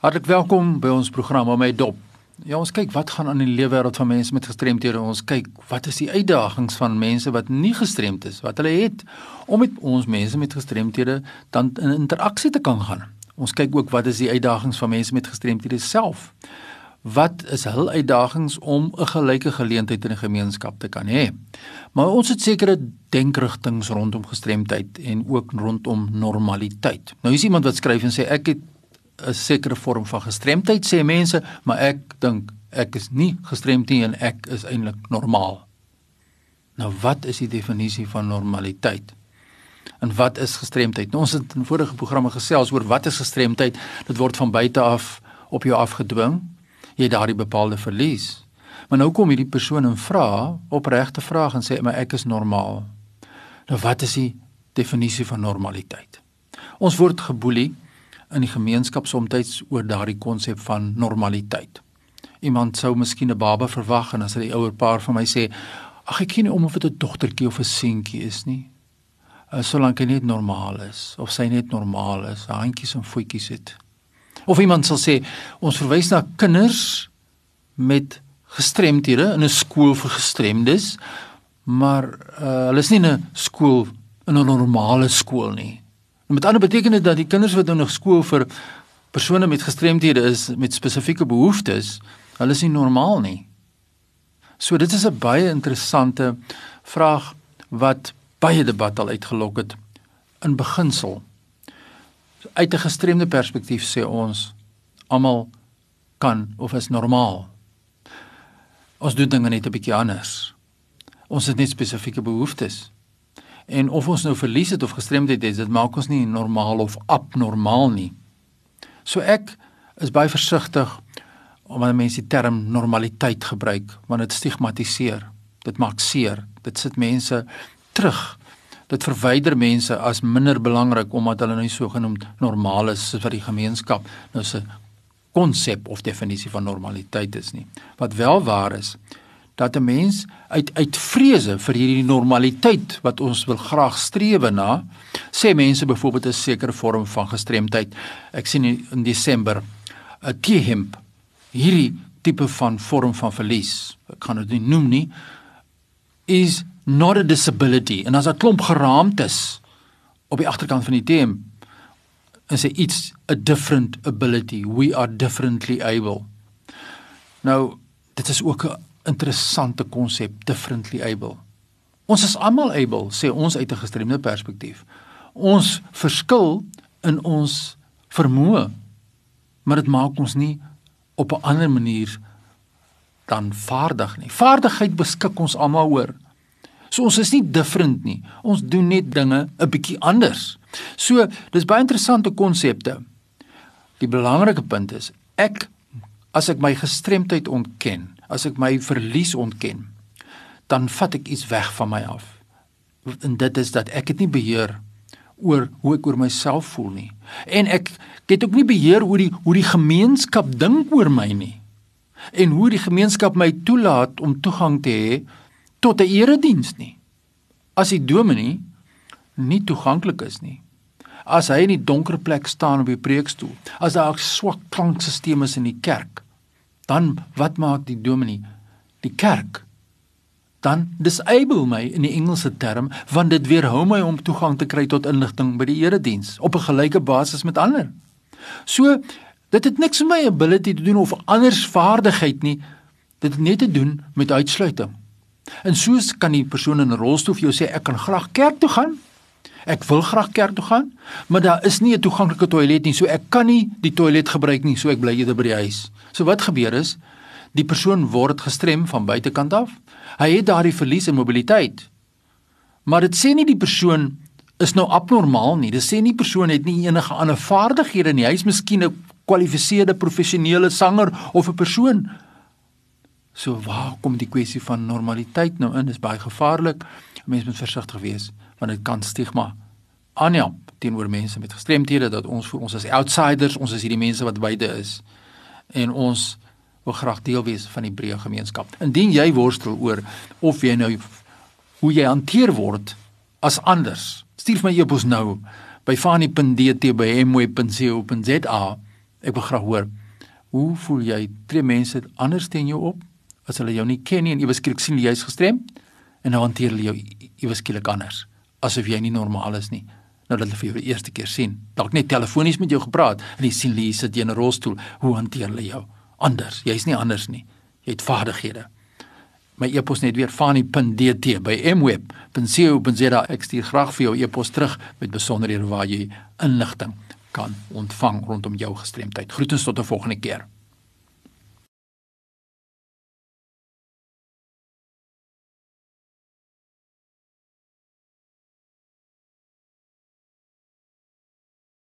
Hartlik welkom by ons program om my dop. Ja, ons kyk wat gaan aan in die lewe wêreld van mense met gestremthede. Ons kyk wat is die uitdagings van mense wat nie gestremd is, wat hulle het om met ons mense met gestremthede dan in interaksie te kan gaan. Ons kyk ook wat is die uitdagings van mense met gestremthede self. Wat is hul uitdagings om 'n gelyke geleentheid in 'n gemeenskap te kan hê? Maar ons het sekere denkrigtinge rondom gestremdheid en ook rondom normaliteit. Nou is iemand wat skryf en sê ek het 'n sekere vorm van gestremdheid sê mense, maar ek dink ek is nie gestremd nie en ek is eintlik normaal. Nou wat is die definisie van normaliteit? En wat is gestremdheid? Nou, ons het in vorige programme gesels oor wat is gestremdheid? Dit word van buite af op jou afgedwing. Jy het daardie bepaalde verlies. Maar nou kom hierdie persoon en vra opregte vraag en sê maar ek is normaal. Nou wat is die definisie van normaliteit? Ons word geboelie in die gemeenskap soms oor daardie konsep van normaliteit. Iemand sou miskien 'n baba verwag en as hy die ouer paar van my sê, "Ag ek ken nie om of dit 'n dogtertjie of 'n seentjie is nie." Uh, solank hy net normaal is of sy net normaal is, handjies en voetjies het. Of iemand sal sê, "Ons verwys na kinders met gestremdhede in 'n skool vir gestremdes, maar uh, hulle is nie 'n skool in 'n normale skool nie." En met ander beteken dit dat die kinders wat nou nog skool vir persone met gestremdhede is met spesifieke behoeftes, hulle is nie normaal nie. So dit is 'n baie interessante vraag wat baie debat al uitgelok het in beginsel. Uit 'n gestremde perspektief sê ons almal kan of is normaal. Ons doen dinge net 'n bietjie anders. Ons het net spesifieke behoeftes. En of ons nou verlies het of gestremdheid het, dit maak ons nie normaal of abnormaal nie. So ek is baie versigtig om wanneer mense die term normaliteit gebruik, want dit stigmatiseer. Dit maak seer. Dit sit mense terug. Dit verwyder mense as minder belangrik omdat hulle nou so genoemd normaal is wat die gemeenskap nou se konsep of definisie van normaliteit is nie. Wat wel waar is, dat 'n mens uit uit vrese vir hierdie normaliteit wat ons wil graag streef na sê mense byvoorbeeld 'n sekere vorm van gestremdheid. Ek sien in Desember 'n T-hemp hierdie tipe van vorm van verlies ek gaan dit nie noem nie is not a disability. En as 'n klomp geraamtes op die agterkant van die T-hemp is dit iets a different ability. We are differently able. Nou dit is ook 'n interessante konsep differently able. Ons is almal able, sê ons uit 'n gestremde perspektief. Ons verskil in ons vermoë, maar dit maak ons nie op 'n ander manier dan vaardig nie. Vaardigheid beskik ons almal oor. So ons is nie different nie. Ons doen net dinge 'n bietjie anders. So, dis baie interessante konsepte. Die belangrike punt is ek as ek my gestremdheid ontken, as ek my verlies ontken, dan vat ek iets weg van my af. En dit is dat ek het nie beheer oor hoe ek oor myself voel nie. En ek het ook nie beheer oor die hoe die gemeenskap dink oor my nie. En hoe die gemeenskap my toelaat om toegang te hê tot 'n erediens nie. As die dominee nie toeganklik is nie. As hy in die donker plek staan op die preekstoel, as daar swak klankstelsels is in die kerk, dan wat maak die dominee? Die kerk. Dan disable my in die Engelse term want dit weerhou my om toegang te kry tot inligting by die erediens op 'n gelyke basis met ander. So dit het niks met my ability te doen of anders vaardigheid nie. Dit het net te doen met uitsluiting. En soos kan die persoon in 'n rolstoel vir jou sê ek kan graag kerk toe gaan Ek wil graag kerk toe gaan, maar daar is nie 'n toeganklike toilet nie, so ek kan nie die toilet gebruik nie, so ek bly eerder by die huis. So wat gebeur is, die persoon word gestrem van buitekant af. Hy het daardie verlies in mobiliteit. Maar dit sê nie die persoon is nou abnormaal nie. Dit sê nie persoon het nie enige ander vaardighede nie. Hy is miskien 'n kwalifiseerde professionele sanger of 'n persoon. So waar kom die kwessie van normaliteit nou in? Dis baie gevaarlik. Mense moet versigtig wees want dit kan stigma aanhelp teenoor mense met gestremthede dat ons vir ons as outsiders, ons is hierdie mense wat buite is en ons wil graag deel wees van die breë gemeenskap. Indien jy worstel oor of jy nou hoe jy hanteer word as anders, stuur my e-pos nou by fani.dt@mwe.co.za Ek wil graag hoor hoe voel jy? Tree mense anders teen jou op as hulle jou nie ken nie en ewe skielik sien jy jy's gestrem en nou hanteer hulle jou ewe skielik anders asof jy nie normaal is nie. Nou dat hulle vir jou die eerste keer sien, dalk net telefonies met jou gepraat en jy sien jy sit in 'n rolstoel, hoe hanteer hulle jou? Anders. Jy's nie anders nie. Jy het vaardighede my e-pos net weer fani.dt by mweb.co.za ek stuur graag vir jou e-pos terug met besonderhede waar jy inligting kan ontvang rondom jou gestremdheid. Groetens tot 'n volgende keer.